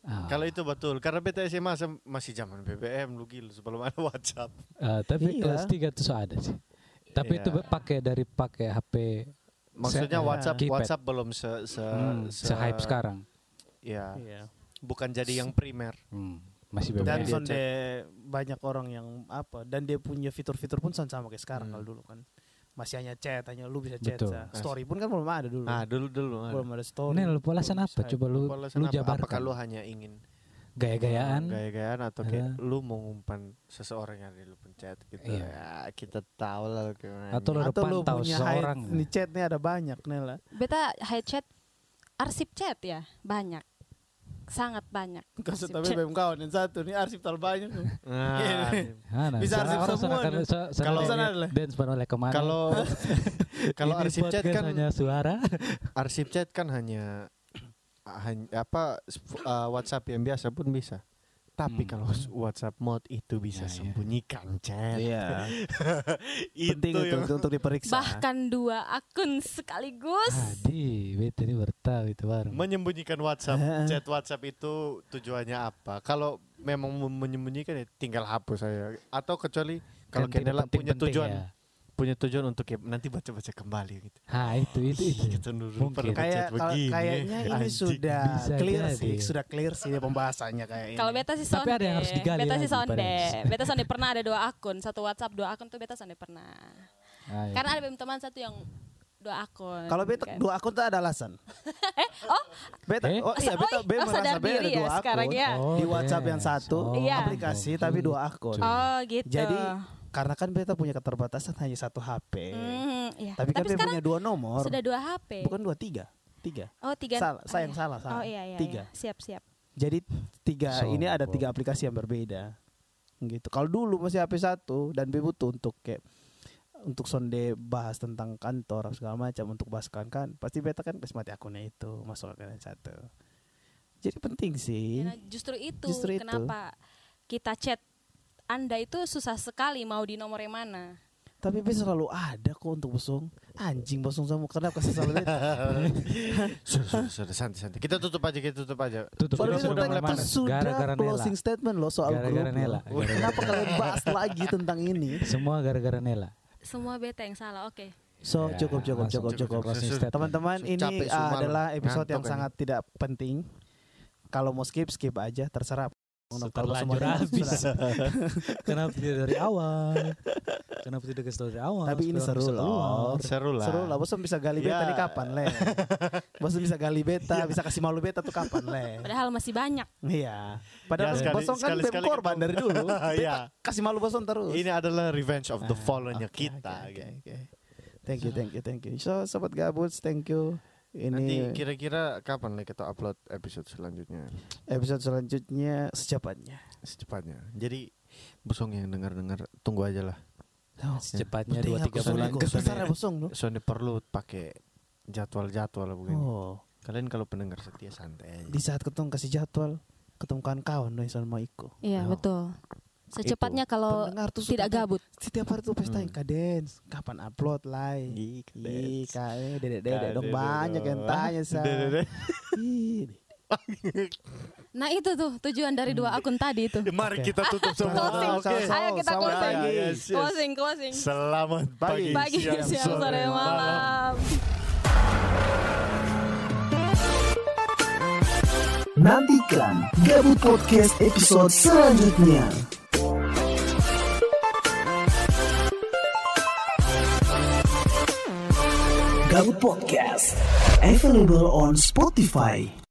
Ah. Kalau itu betul, karena beta SMA masih zaman BBM lu gila sebelum ada WhatsApp. Ah, tapi Iya. kelas 3 tuh so ada sih. Tapi itu Iya. pakai dari pakai HP Maksudnya se- WhatsApp keypad. WhatsApp belum se se, Hmm, se-hype sekarang. Ya, Iya. Bukan jadi yang primer. Hmm, masih Dan BBM. sonde banyak orang yang apa dan dia punya fitur-fitur pun sama sama kayak sekarang Hmm. kalau dulu kan. Masih hanya chat, hanya lu bisa chat. Betul. sa. Story pun kan belum ada dulu. Ah, dulu dulu. belum ada story. Nel, polasan apa? Coba lu Apakah lu apa? jabarkan. Apakah lu hanya ingin Gaya-gayaan. gaya-gayaan atau kayak Ah. lu mau ngumpan seseorang yang lu pencet gitu Iya. ya kita tahu lah gimana Atau lu- Atau lu punya seseorang. hide, nih chat nih ada banyak Nela. Beta high chat, arsip chat ya, banyak. Sangat banyak. Kasih tapi. BM kawan yang satu nih arsip terlalu banyak. Nah, Ah, nah, Bisa arsip semua kan Kalau- sana ada lah. dance oleh ke mana? kalau kalau Ini arsip chat kan hanya suara. arsip chat kan hanya hanya apa uh, WhatsApp yang biasa pun bisa. Tapi Hmm. kalau WhatsApp mod itu bisa Ya, ya. sembunyikan chat. Iya. itu Penting yang untuk, untuk diperiksa. Bahkan dua akun sekaligus. Adi, beta ini bertahu itu baru. menyembunyikan WhatsApp, chat WhatsApp itu tujuannya apa? Kalau memang mem- menyembunyikan ya tinggal hapus saya. Atau kecuali kalau Kan Kenela punya tujuan ya. Punya tujuan untuk ya nanti baca-baca kembali gitu. Ha, itu itu itu. Gitu dulu Mungkin. Kayak kayaknya ini Anjing. sudah Bisa clear jadi. sih, sudah clear sih pembahasannya kayak ini. Kalau beta sih Tapi sonde. ada yang harus digali beta sih sonde. Beta sonde pernah ada dua akun, satu WhatsApp, dua akun tuh beta sonde pernah. Ah, iya. Karena ada teman satu yang dua akun. Kalau beta kan. dua akun tuh ada alasan. Eh, oh, Beta Eh? oh iya Oh, beta oh, beta oh, merasa beta ada ya dua sekarang akun. ya. Oh, Di WhatsApp yang yes. satu Oh, Iya. aplikasi tapi dua akun. oh gitu. Jadi karena kan beta punya keterbatasan hanya satu HP. Hmm, iya. Tapi kan sekarang punya dua nomor. sudah dua HP. Bukan dua tiga. Tiga. Oh tiga. Salah, oh, saya yang iya. salah, salah. Oh iya iya. Tiga. iya. Siap siap. Jadi tiga Sombong. ini ada tiga aplikasi yang berbeda. Gitu. Kalau dulu masih HP satu dan B butuh untuk kayak untuk sonde bahas tentang kantor segala macam untuk bahas kan kan pasti beta kan kasih mati akunnya itu masuk akun yang satu. Jadi penting sih. Ya, nah, justru itu Justru itu. kenapa kita chat Anda itu susah sekali mau di nomor yang mana. Tapi beta selalu ada kok untuk bosong. Anjing bosong sama kenapa kasih selalu. Sudah, sudah, santai, santai. Kita tutup aja, kita tutup aja. Tutup ini beta sudah kan mana-mana. sudah Gara-gara Nela. closing statement loh soal Gara-gara grup. Nela. loh. Kenapa kalian bahas lagi tentang ini? Semua gara-gara Nela. Semua beta yang salah. Oke. So Ya, cukup cukup cukup cukup. closing Sudah. statement. Teman-teman Capek ini uh, adalah episode yang Ngantuk sangat tidak penting. Kalau mau skip skip aja terserah. Kalau semua Terlanjur habis. Kenapa tidak dari awal? Kenapa tidak kasih dari awal? Tapi ini seru loh. Seru lah. Seru lah, bosan bisa gali beta Ya. nih kapan le? Bosan bisa gali beta, bisa kasih malu beta tuh kapan le? Padahal masih banyak. Iya. Padahal Ya, sekali- bosong kan sekali- sekali korban dari dulu. Iya. kasih malu bosong terus. Ini adalah revenge of the Ah, fallen-nya kita. oke, gitu. oke, oke. Thank you, thank you, thank you. So, sobat gabuts, thank you. Nanti Ini kira-kira kapan nih kita upload episode selanjutnya? episode selanjutnya secepatnya. Secepatnya. Jadi bosong yang dengar-dengar tunggu aja lah. Oh, Secepatnya dua tiga bulan. kok besar ya bosong no? Soalnya perlu pakai jadwal-jadwal begini. Oh, Kalian kalau pendengar setia santai aja. di saat ketemu kasih jadwal, ketemu kawan-kawan nih sama Iko. Iya Oh. betul. Secepatnya kalau Pendengar tuh tidak gabut. Setiap hari tuh pesta Hmm. kadens, kapan upload live? Ih, Ih, kadens. kayak dedek-dedek dong banyak yang tanya sa. Dedek-dedek. Ih, Nah itu tuh tujuan dari dua akun tadi itu. Mari Oke. kita tutup semua. Closing. Oke. Ayo kita Selamat closing. pagi. Yes, yes. Closing, closing. Selamat pagi, Pagi, Pagi, siang, sore, malam. Nantikan Gabut Podcast episode selanjutnya. Podcast available on Spotify.